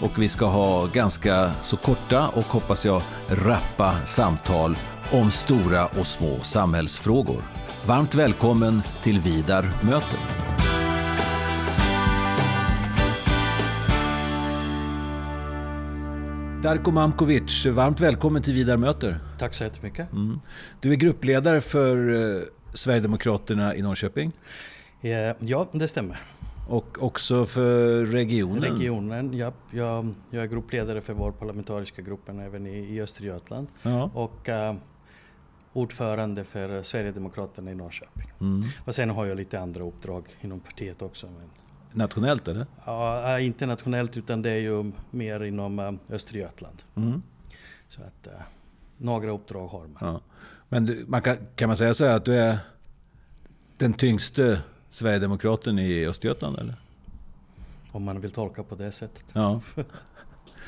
och vi ska ha ganska så korta och hoppas jag rappa samtal om stora och små samhällsfrågor. Varmt välkommen till Vidar möter. Darko Mamkovic, varmt välkommen till Vidar möter. Tack så jättemycket. Mm. Du är gruppledare för eh, Sverigedemokraterna i Norrköping. Eh, ja, det stämmer. Och också för regionen? Regionen, ja. Jag, jag är gruppledare för vår parlamentariska gruppen även i, i Östergötland. Ja. Och uh, ordförande för Sverigedemokraterna i Norrköping. Mm. Och sen har jag lite andra uppdrag inom partiet också. Men, Nationellt eller? ja, äh, inte nationellt utan det är ju mer inom uh, Östergötland. Mm. Så att några uppdrag har man. Ja. Men du, man kan, kan man säga så här att du är den tyngste Sverigedemokraten i Östergötland eller? Om man vill tolka på det sättet. Ja.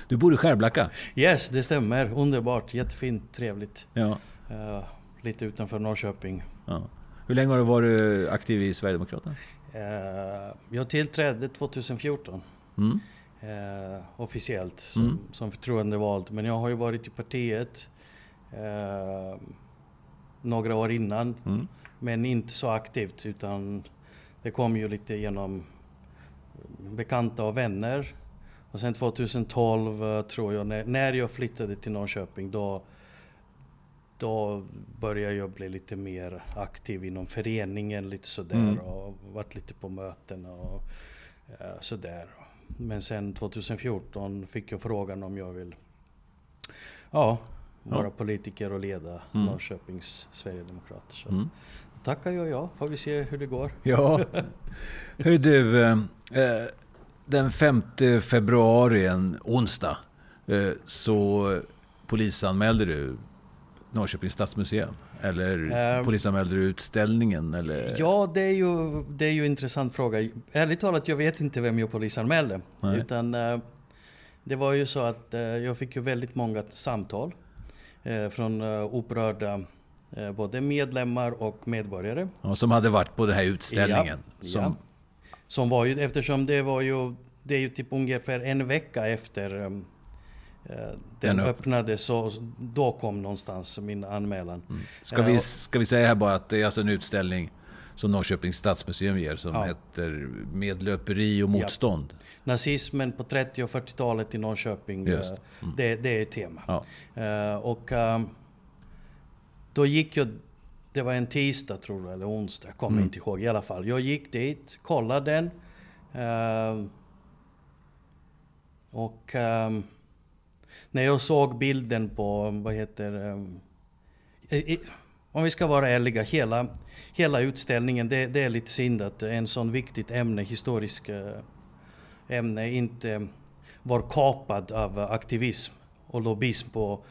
Du bor i Skärblacka? Yes, det stämmer. Underbart, jättefint, trevligt. Ja. Uh, lite utanför Norrköping. ja. Hur länge har du varit aktiv i Sverigedemokraterna? Uh, jag tillträdde 2014. Mm. Uh, officiellt som, Mm. som förtroendevald. Men jag har ju varit i partiet några år innan. Mm. Men inte så aktivt utan det kom ju lite genom bekanta och vänner. Och sen 2012 eh, tror jag, när, jag flyttade till Norrköping då, då började jag bli lite mer aktiv inom föreningen lite sådär Mm. och varit lite på möten och eh, sådär. Men sen 2014 fick jag frågan om jag vill ja, vara Ja. politiker och leda Mm. Norrköpings Sverigedemokrater. Så Mm. Tackar jag ja, får vi se hur det går. Ja. Hör du, eh, eh, den 5 februari, en onsdag, eh, så polisanmälde du Norrköpings stadsmuseum? Eller Eh, polisanmälde du utställningen? Eller? Ja, det är ju, det är ju en intressant fråga. Ärligt talat, jag vet inte vem jag polisanmälde. Nej. Utan eh, det var ju så att eh, jag fick ju väldigt många samtal från upprörda både medlemmar och medborgare. Ja, som hade varit på den här utställningen? Ja, som, ja. Som var ju, eftersom det var ju, det är ju typ ungefär en vecka efter um, eh, den, Den öppnades, så då kom någonstans min anmälan. Mm. Ska, vi, ska vi säga här bara att det är alltså en utställning som Norrköpings stadsmuseum ger som Ja. heter Medlöperi och motstånd. Nazismen på 30 och 40-talet i Norrköping, eh, Mm. det, det är tema. Ja. Eh, och då gick jag, det var en tisdag tror jag, eller onsdag, jag kommer Mm. inte ihåg i alla fall. Jag gick dit, kollade den. ehm, och ehm, när jag såg bilden på, vad heter ehm, i- om vi ska vara ärliga, hela, hela utställningen, det, det är lite synd att en sån viktigt ämne, historiskt eh, ämne, inte var kapad av aktivism och lobbyism på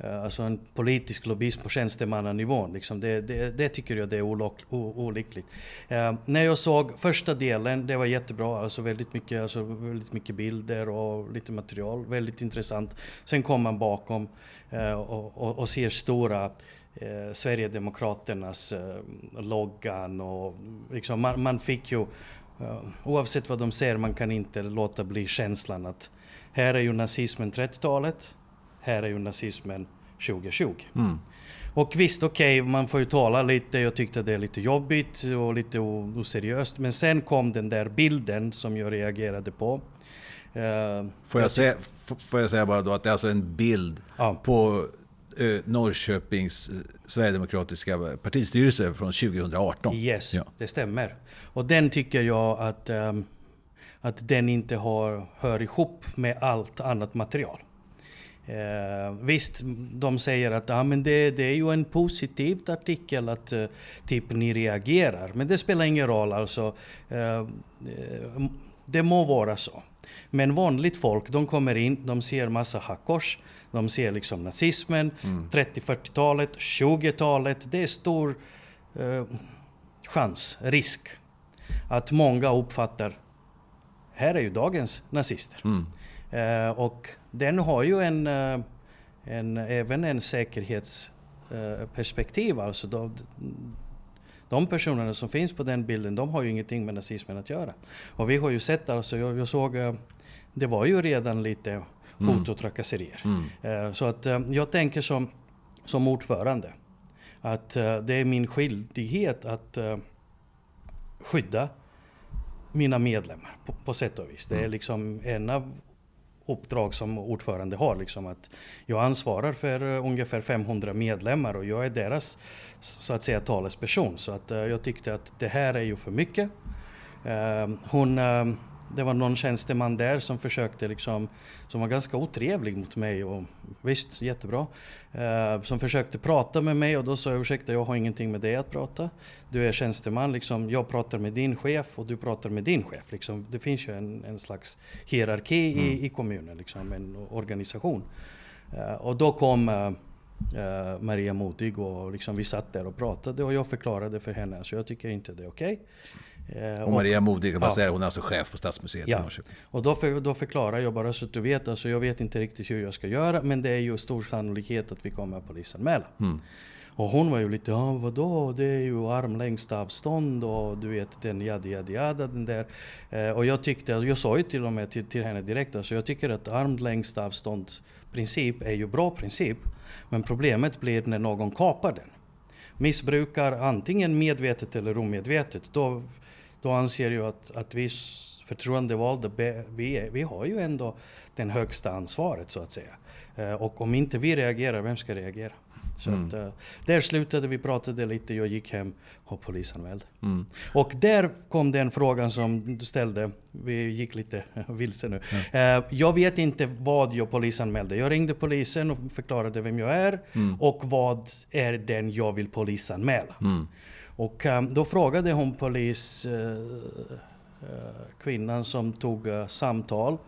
Eh, alltså en politisk lobbyism på tjänstemannanivån. Liksom det, det, det tycker jag det är olock, o, olyckligt. Eh, när jag såg första delen, det var jättebra. Alltså väldigt, mycket, alltså väldigt mycket bilder och lite material. Väldigt intressant. Sen kom man bakom eh, och, och, och ser stora eh, Sverigedemokraternas eh, loggan och liksom man, man fick ju eh, oavsett vad de ser, man kan inte låta bli känslan att här är ju nazismen 30-talet, här är ju nazismen 2020. Mm. Och visst, okej, man får ju tala lite. Jag tyckte det är lite jobbigt och lite oseriöst. Men sen kom den där bilden som jag reagerade på. Eh, Får, jag säga, får jag säga bara då att det är alltså en bild ja, på eh, Norrköpings eh, Sverigedemokratiska partistyrelse från 2018. Yes, Ja. det stämmer. Och den tycker jag att, ehm, att den inte har, hör ihop med allt annat material. Eh, visst, de säger att ah, men det, det är ju en positiv artikel att eh, typ ni reagerar. Men det spelar ingen roll alltså. Eh, eh, det må vara så. Men vanligt folk, de kommer in, de ser massa hackors, de ser liksom nazismen, mm. 30-40-talet, 20-talet. Det är stor eh, chans, risk, att många uppfattar här är ju dagens nazister. Mm. Eh, och den har ju en, eh, en även en säkerhetsperspektiv. Eh, alltså de, de personerna som finns på den bilden, de har ju ingenting med nazismen att göra. Och vi har ju sett, alltså jag, jag såg, det var ju redan lite hot mm. och trakasserier. Mm. Mm. Så att jag tänker som, som ordförande att det är min skyldighet att skydda mina medlemmar på, på sätt och vis. Det är mm. liksom en av uppdrag som ordförande har. Liksom att jag ansvarar för eh, ungefär 500 medlemmar och jag är deras så att säga talesperson. Så att, eh, jag tyckte att det här är ju för mycket. Eh, hon det var någon tjänsteman där som försökte liksom, som var ganska otrevlig mot mig och visst, jättebra. Eh, som försökte prata med mig och då sa jag ursäkta, jag har ingenting med dig att prata. Du är tjänsteman, liksom, jag pratar med din chef och du pratar med din chef. Liksom. Det finns ju en, en slags hierarki mm. i, i kommunen, liksom, en organisation. Eh, och då kom eh, Uh, Maria Modig och liksom vi satt där och pratade och jag förklarade för henne, så jag tycker inte det är okej. Okay. Eh, och Maria Modig, ja. säga, hon är alltså chef på Stadsmuseet ja. Och då, för, då förklarar jag bara så att du vet, alltså jag vet inte riktigt hur jag ska göra, men det är ju stor sannolikhet att vi kommer att polisanmäla. Mm. Och hon var ju lite, ja vadå, det är ju armlängds avstånd och du vet den yadi yadi yada den där. Eh, och jag tyckte, jag sa ju till och med till, till henne direkt, alltså jag tycker att armlängds avstånd princip är ju bra princip. Men problemet blir när någon kapar den. Missbrukar antingen medvetet eller omedvetet, då då anser jag att, att vi förtroendevalda, vi, vi har ju ändå det högsta ansvaret så att säga. Eh, och om inte vi reagerar, vem ska reagera? Så mm. att, uh, där slutade vi, pratade lite, jag gick hem och polisanmälde. Mm. Och där kom den frågan som du ställde, vi gick lite vilse nu. Mm. Jag vet inte vad jag polisanmälde. Jag ringde polisen och förklarade vem jag är mm. och vad är den jag vill polisanmäla. Mm. Och um, då frågade hon polis, uh, uh, kvinnan som tog samtal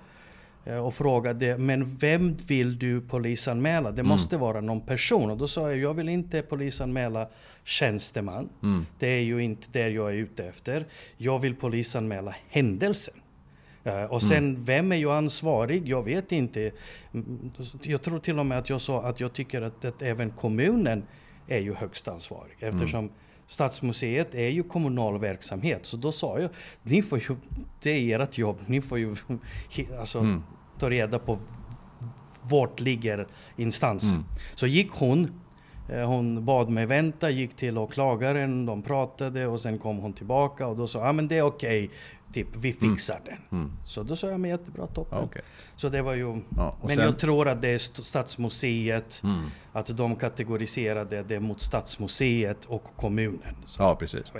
och frågade, men vem vill du polisanmäla? Det mm. måste vara någon person. Och då sa jag, jag vill inte polisanmäla tjänsteman. Mm. Det är ju inte det jag är ute efter. Jag vill polisanmäla händelsen. Och sen, mm. vem är ju ansvarig? Jag vet inte. Mm, jag tror till och med att jag sa att jag tycker att, att även kommunen är ju högst ansvarig. Eftersom mm Stadsmuseet är ju kommunal verksamhet, så då sa jag, ni får ju, det är ert jobb, ni får ju alltså, mm. ta reda på vart ligger instansen. Mm. Så gick hon Eh, hon bad mig vänta, gick till åklagaren, de pratade och sen kom hon tillbaka och då sa ja men det är okej, okay. Typ vi mm. fixar mm. den. Mm. Så då sa jag men jättebra, toppen. Okay. Så det var ju... Ja, men sen... jag tror att det är Stadsmuseet, mm. att de kategoriserade det mot Stadsmuseet och kommunen. Så ja precis.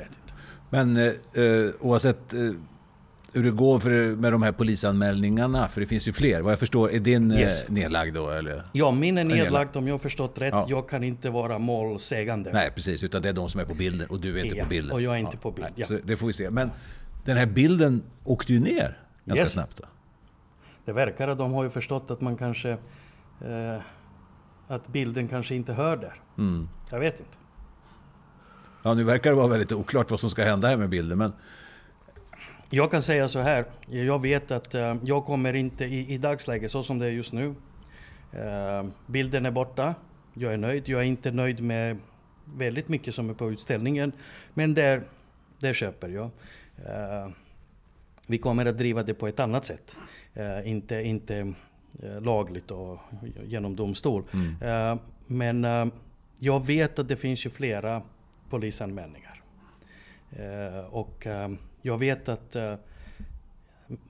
Men eh, eh, oavsett eh, hur det går för, med de här polisanmälningarna? För det finns ju fler. Vad jag förstår, är din eh, yes. nedlagd då? Eller? Ja, min är nedlagd om jag har förstått rätt. Ja. Jag kan inte vara målsägande. Nej, precis. Utan det är de som är på bilden och du är inte ja, på bilden. och jag är inte ja. på bild. Ja. Så det får vi se. Men den här bilden åkte ju ner ganska yes. snabbt. Då. Det verkar att de har ju förstått att man kanske... Eh, att bilden kanske inte hör där. Mm. Jag vet inte. Ja, nu verkar det vara väldigt oklart vad som ska hända här med bilden. Men jag kan säga så här, jag vet att uh, jag kommer inte i, i dagsläget, så som det är just nu. Uh, bilden är borta, jag är nöjd. Jag är inte nöjd med väldigt mycket som är på utställningen, men det köper jag. Uh, vi kommer att driva det på ett annat sätt. inte inte lagligt och genom domstol. Mm. men jag vet att det finns ju flera polisanmälningar. och jag vet att eh,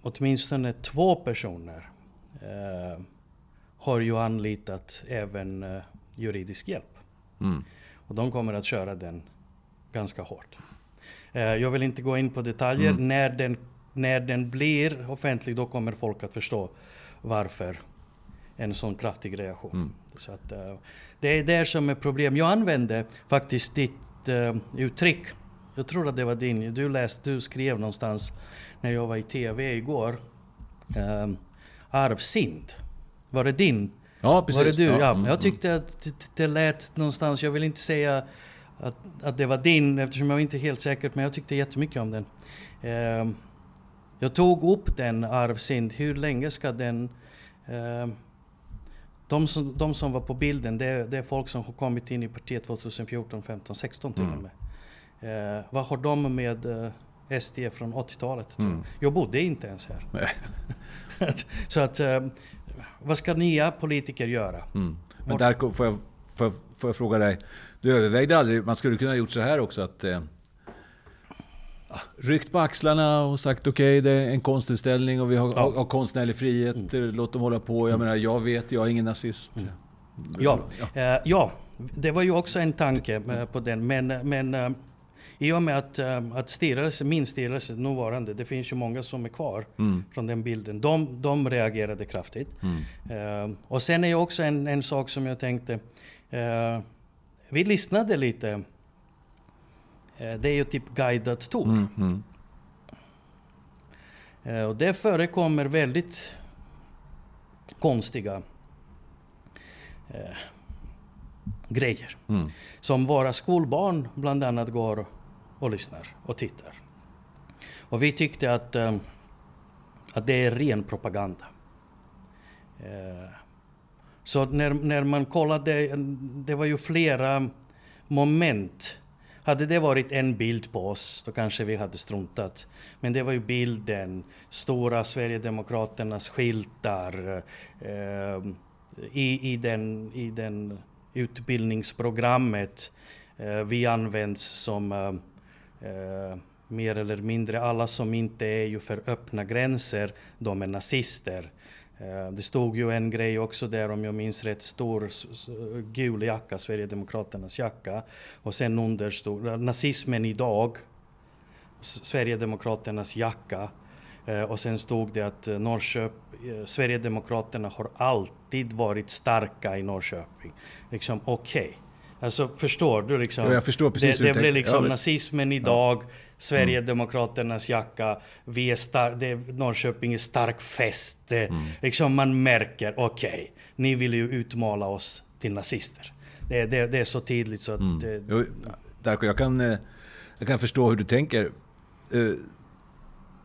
åtminstone två personer eh, har ju anlitat även eh, juridisk hjälp. Mm. Och de kommer att köra den ganska hårt. Eh, jag vill inte gå in på detaljer. Mm. När, den, när den blir offentlig då kommer folk att förstå varför en sån kraftig reaktion. Mm. Så att, uh, det är det som är problem. Jag använde faktiskt ditt uh, uttryck Jag tror att det var din. Du, läste, du skrev någonstans när jag var i TV igår. Eh, arvsynd. Var det din? Ja, precis. Var det du? Ja. Ja, mm, jag tyckte att det lät någonstans, jag vill inte säga att, att det var din eftersom jag inte är helt säker, men jag tyckte jättemycket om den. Eh, jag tog upp den arvsynd, hur länge ska den... Eh, de, som, de som var på bilden, det, är- det är folk som har kommit in i partiet 2014, 15, 16 till och Mm. med. Eh, vad har de med eh, SD från 80-talet? tror jag? Mm. Jag bodde inte ens här. Så att, eh, vad ska nya politiker göra? Mm. Men där får jag, får, jag, får jag fråga dig. Du övervägde aldrig, man skulle kunna ha gjort så här också att eh, ja, ryckt på axlarna och sagt okej det är en konstutställning och vi har, Ja. har, konstnärlig frihet, eh, låt dem hålla på. Jag menar jag vet, jag är ingen nazist. Ja, eh, ja, det var ju också en tanke eh, på den. Men, men eh, i och med att, att styrelse, min styrelse, nuvarande, det finns ju många som är kvar Mm. från den bilden. De, de reagerade kraftigt. Mm. Och sen är ju också en, en sak som jag tänkte. Eh, vi lyssnade lite. Eh, det är ju typ guidat tour. Mm. Mm. Eh, Och det förekommer väldigt konstiga eh, grejer. Mm. Som våra skolbarn bland annat går och lyssnar och tittar. Och vi tyckte att, eh, att det är ren propaganda. Så när, när man kollade, det var ju flera moment. Hade det varit en bild på oss, då kanske vi hade struntat. Men det var ju bilden, stora Sverigedemokraternas skyltar. Eh, i, i, den, I den utbildningsprogrammet eh, vi används som eh, eh mer eller mindre alla som inte är ju för öppna gränser, de är nazister. Eh, det stod ju en grej också där om jag minns rätt, stor gul jacka, Sverigedemokraternas jacka. Och sen under stod eh, nazismen idag, Sverigedemokraternas jacka. Eh, och sen stod det att Norrköp, Sverigedemokraterna har alltid varit starka i Norrköping. Liksom okej. Alltså förstår du liksom? Ja, jag förstår precis det hur det blir liksom Ja, nazismen idag, Sverigedemokraternas jacka, vi är star- det, Norrköping är stark fäste. Mm. Liksom man märker, okej, ni vill ju utmåla oss till nazister. Det, det, det är så tydligt så att... Mm. eh, Jo, Darko, jag kan, eh, jag kan förstå hur du tänker. Eh,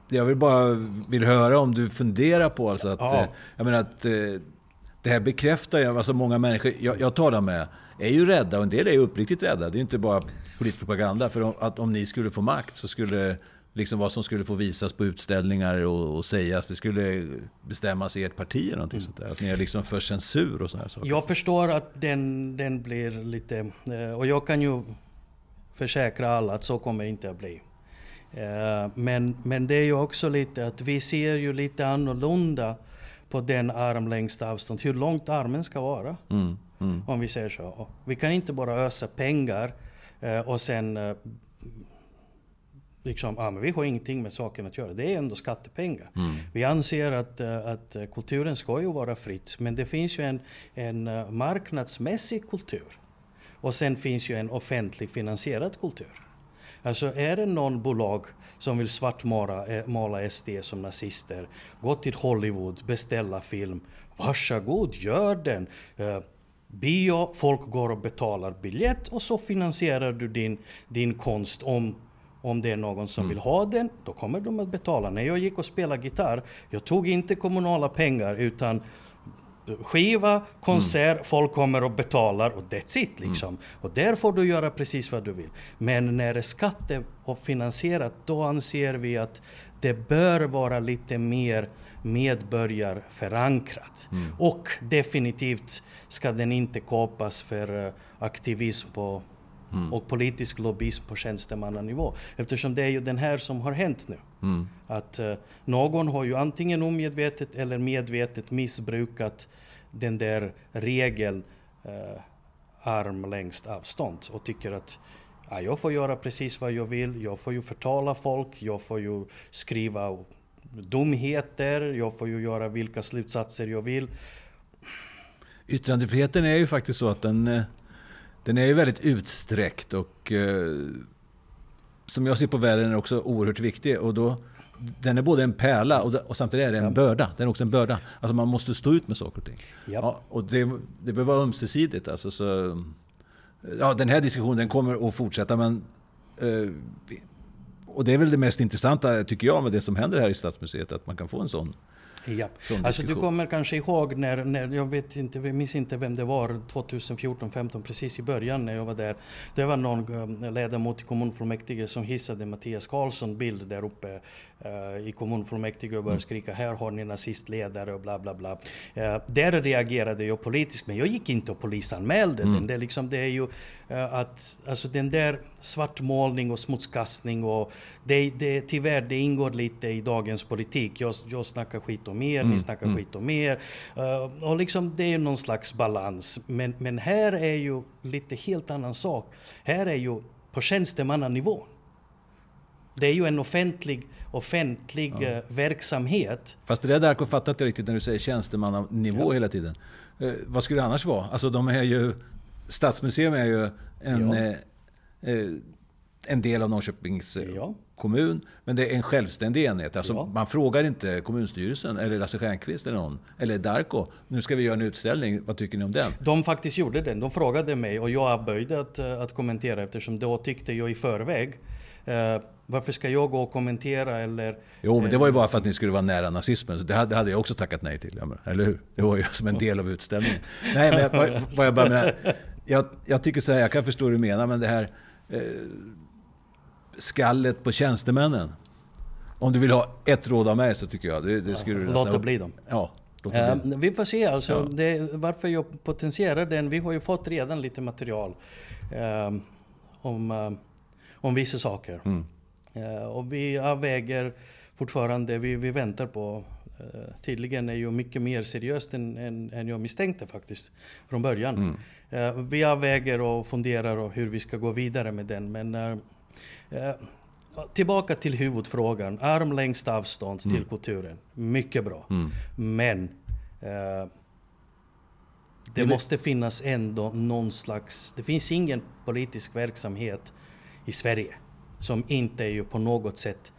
Jag vill bara vill höra om du funderar på alltså att, Ja. jag menar att det här bekräftar ju, alltså många människor jag, jag talar med är ju rädda och en del är ju uppriktigt rädda. Det är inte bara politisk propaganda. För om, att om ni skulle få makt så skulle liksom vad som skulle få visas på utställningar och, och sägas, det skulle bestämmas i ert parti eller någonting sånt där. Att ni är liksom för censur och sådana här saker. Jag förstår att den, den blir lite... eh, Och jag kan ju försäkra alla att så kommer det inte att bli. Eh, Men, men det är ju också lite att vi ser ju lite annorlunda på den armlängds avstånd, hur långt armen ska vara. Mm, mm. Om vi säger så. Vi kan inte bara ösa pengar eh, och sen eh, liksom, ah, men vi har ingenting med saken att göra. Det är ändå skattepengar. Mm. Vi anser att, eh, att kulturen ska ju vara fritt, men det finns ju en, en eh, marknadsmässig kultur. Och sen finns ju en offentlig finansierad kultur. Alltså är det någon bolag som vill svartmåla eh, måla SD som nazister, gå till Hollywood, beställa film, varsågod, gör den. Eh, bio, folk går och betalar biljett och så finansierar du din, din konst om om det är någon som vill ha den, då kommer de att betala. När jag gick och spelade gitarr, jag tog inte kommunala pengar utan skiva, konsert, folk kommer och betalar och that's it liksom. Och där får du göra precis vad du vill. Men när det är skatte och finansierat, då anser vi att det bör vara lite mer medborgarförankrat. Och definitivt ska den inte kapas för eh, aktivism på och politisk lobbyism på tjänstemannanivå. Eftersom det är ju den här som har hänt nu. Mm. Att eh, någon har ju antingen omedvetet eller medvetet missbrukat den där regeln eh, armlängds avstånd och tycker att ja, jag får göra precis vad jag vill, jag får ju förtala folk, jag får ju skriva dumheter, jag får ju göra vilka slutsatser jag vill. Yttrandefriheten är ju faktiskt så att den, eh, den är ju väldigt utsträckt och eh, som jag ser på världen är också oerhört viktig. Och då, den är både en pärla och, och samtidigt är det en ja. börda. Den är också en börda. Alltså man måste stå ut med saker och ting. Ja. ja och det, det behöver vara ömsesidigt. Alltså, så, ja, den här diskussionen den kommer att fortsätta men eh, och det är väl det mest intressanta tycker jag med det som händer här i Stadsmuseet, att man kan få en sån Ja. Alltså du kommer kanske ihåg när, när, jag vet inte, jag minns inte vem det var, 2014, 15 precis i början när jag var där. Det var någon eh, ledamot i kommunfullmäktige som hissade Mattias Karlsson bild där uppe uh, i kommunfullmäktige och började mm. skrika här har ni nazistledare och bla bla bla. Uh, där reagerade jag politiskt men jag gick inte och polisanmälde mm. den. Det, liksom, det är ju uh, att, alltså den där svartmålning och smutskastning och det, det, tyvärr det ingår lite i dagens politik. Jag, jag snackar skit om er, mm. ni snackar mm. skit om er. Uh, och liksom det är någon slags balans. Men, men här är ju lite helt annan sak. Här är ju på tjänstemannanivå. Det är ju en offentlig, offentlig ja. uh, verksamhet. Fast det där Darko fattar inte riktigt när du säger tjänstemannanivå ja. hela tiden. Uh, vad skulle det annars vara? Alltså de är ju... Stadsmuseum är ju en... Ja Eh, en del av Norrköpings eh, ja. kommun. Men det är en självständig enhet. Alltså ja. Man frågar inte kommunstyrelsen eller Lasse Stjernkvist eller någon. Eller Darko. Nu ska vi göra en utställning. Vad tycker ni om den? De faktiskt gjorde den. De frågade mig och jag avböjde att, eh, att kommentera eftersom då tyckte jag i förväg eh, varför ska jag gå och kommentera eller... Jo, men det var ju bara för att ni skulle vara nära nazismen. Så det hade, det hade jag också tackat nej till. Eller hur? Det var ju som en del av utställningen. Nej, men vad, vad jag bara menar. Jag, jag tycker så här, jag kan förstå hur du menar, men det här eh, skallet på tjänstemännen. Om du vill ha ett råd av mig så tycker jag det, det skulle ja, Låt det bli dem. Ja, Uh, vi får se alltså. Ja. Det, varför jag potentierar den. Vi har ju fått redan lite material uh, om, uh, om vissa saker. Mm. och vi avväger fortfarande. Vi, vi väntar på tydligen är ju mycket mer seriöst än, än, än jag misstänkte faktiskt från början. Mm. Eh, vi avväger och funderar och hur vi ska gå vidare med den. Men eh, eh, tillbaka till huvudfrågan. Armlängds avstånd till mm. kulturen. Mycket bra. Mm. Men det måste finnas ändå någon slags... Det finns ingen politisk verksamhet i Sverige som inte är ju på något sätt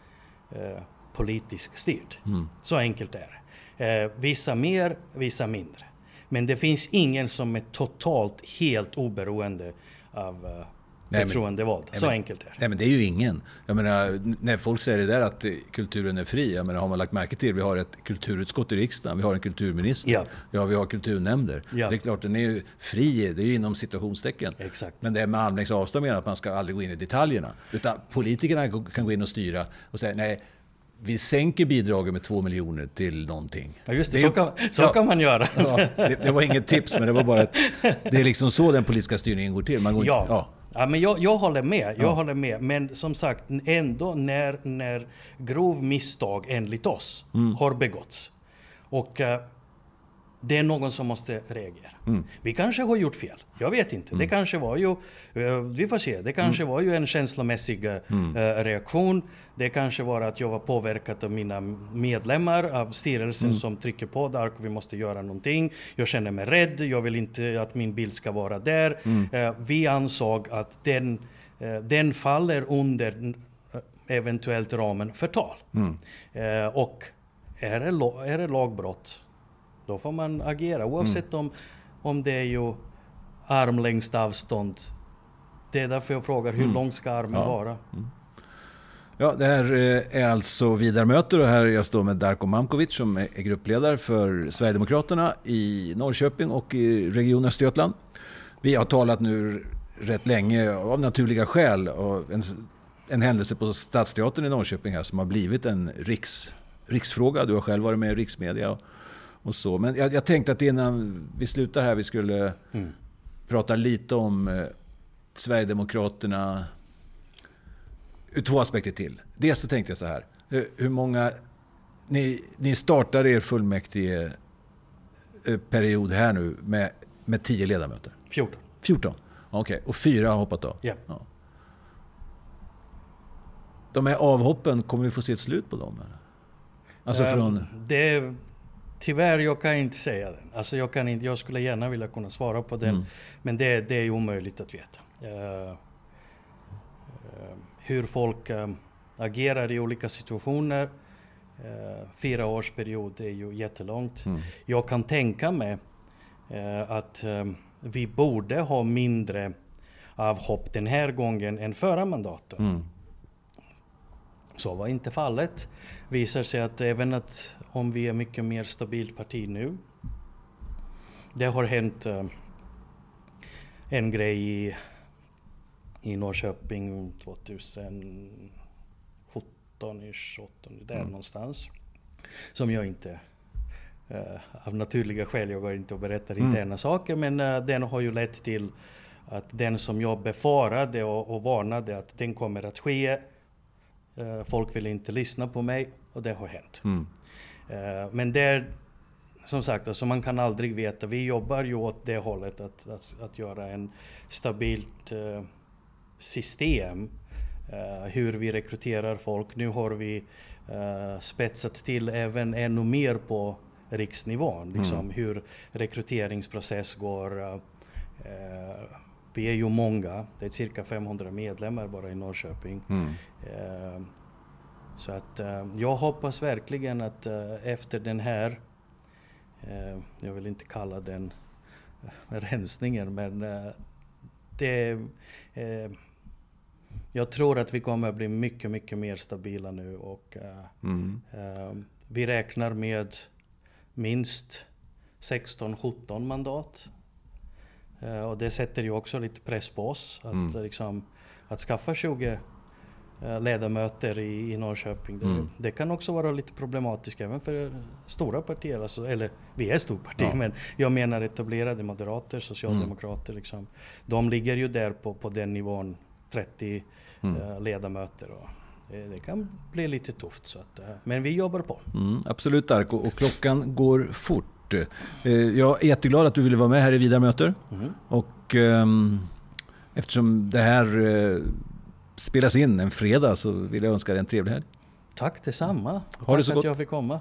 eh, politiskt styrd. Mm. Så enkelt är det. Eh, vissa mer, vissa mindre. Men det finns ingen som är totalt helt oberoende av uh, förtroendevald. Så men, enkelt är det. Nej men det är ju ingen. Jag menar, när folk säger det där att kulturen är fri. Jag menar, har man lagt märke till, vi har ett kulturutskott i riksdagen, vi har en kulturminister, ja. ja vi har kulturnämnder. Ja. Det är klart, den är ju fri, det är ju inom situationstecken. Exakt. Men det är med armlängds avstånd menar att man ska aldrig gå in i detaljerna. Utan politikerna kan gå in och styra och säga, nej, vi sänker bidraget med två miljoner till någonting. Ja just det, det så, kan, så ja, kan man göra. Ja, det, det, var inget tips, men det var bara att det är liksom så den politiska styrningen går till. Man går ja. Inte, ja. Ja, men jag, jag håller med, jag ja. håller med. Men som sagt, ändå när, när grov misstag enligt oss mm. har begåtts och uh, det är någon som måste reagera. Mm. Vi kanske har gjort fel. Jag vet inte. Mm. Det kanske var ju, eh, vi får se, det kanske mm. var ju en känslomässig uh, reaktion. Det kanske var att jag var påverkad av mina medlemmar, av styrelsen mm. som trycker på Dark, vi måste göra någonting. Jag känner mig rädd, jag vill inte att min bild ska vara där. Uh, vi ansåg att den, uh, den faller under eventuellt ramen förtal. Och är det, är det lagbrott då får man agera oavsett mm. om, om det är ju armlängds avstånd. Det är därför jag frågar hur mm. lång ska armen ja. vara? Mm. Ja, det här eh, är alltså Vidar och här jag står med Darko Mamkovic som är gruppledare för Sverigedemokraterna i Norrköping och i Region Östergötland. Vi har talat nu rätt länge av naturliga skäl och en, en händelse på Stadsteatern i Norrköping här som har blivit en riks, riksfråga. Du har själv varit med i riksmedia och och så. Men jag, jag, tänkte att innan vi slutar här vi skulle mm. prata lite om eh, Sverigedemokraterna ur två aspekter till. Dels så tänkte jag så här. Hur, hur många... Ni, ni startade er fullmäktige eh, period här nu med, med tio ledamöter? 14. 14? Okej, okay. och fyra har hoppat av? Yeah. Ja. De här avhoppen, kommer vi få se ett slut på dem? Eller? Alltså um, från... Det Tyvärr, jag kan inte säga det. Alltså jag, kan inte, jag skulle gärna vilja kunna svara på den, mm. men det, det är omöjligt att veta. Uh, uh, hur folk eh, agerar i olika situationer. Fyra års period är ju jättelångt. Mm. Jag kan tänka mig att vi borde ha mindre avhopp den här gången än förra mandaten. Mm. Så var inte fallet. Visar sig att även att om vi är mycket mer stabilt parti nu. Det har hänt uh, en grej i, i Norrköping 2017, 28, där mm. någonstans. Som jag inte Uh, av naturliga skäl, jag går inte och berättar mm. interna saker, men uh, den har ju lett till att den som jag befarade och, och varnade att den kommer att ske, folk vill inte lyssna på mig och det har hänt. Mm. men det som sagt, alltså man kan aldrig veta. Vi jobbar ju åt det hållet att, att, att göra en stabilt system hur vi rekryterar folk. Nu har vi spetsat till även ännu mer på riksnivån. Liksom, mm. Hur rekryteringsprocess går. Vi är ju många, det är cirka 500 medlemmar bara i Norrköping. Mm. Uh, så att uh, jag hoppas verkligen att efter den här, jag vill inte kalla den rensningen, men det jag tror att vi kommer bli mycket, mycket mer stabila nu och mm. vi räknar med minst 16-17 mandat. Uh, och det sätter ju också lite press på oss att, mm. liksom, att skaffa 20 uh, ledamöter i, i Norrköping. Det, mm. det, kan också vara lite problematiskt även för stora partier. Alltså, eller vi är ett stort parti, ja. men jag menar etablerade moderater, socialdemokrater. Mm. Liksom, de ligger ju där på, på den nivån, 30 uh, ledamöter. Och, det kan bli lite tufft. Så att, eh, men vi jobbar på. Mm, absolut Darko, och klockan går fort. Eh, jag är jätteglad att du ville vara med här i Vidare möter. Mm. Och um, eftersom det här uh, spelas in en fredag så vill jag önska dig en trevlig helg. Tack detsamma. Ha Tack det så för gott. att jag fick komma.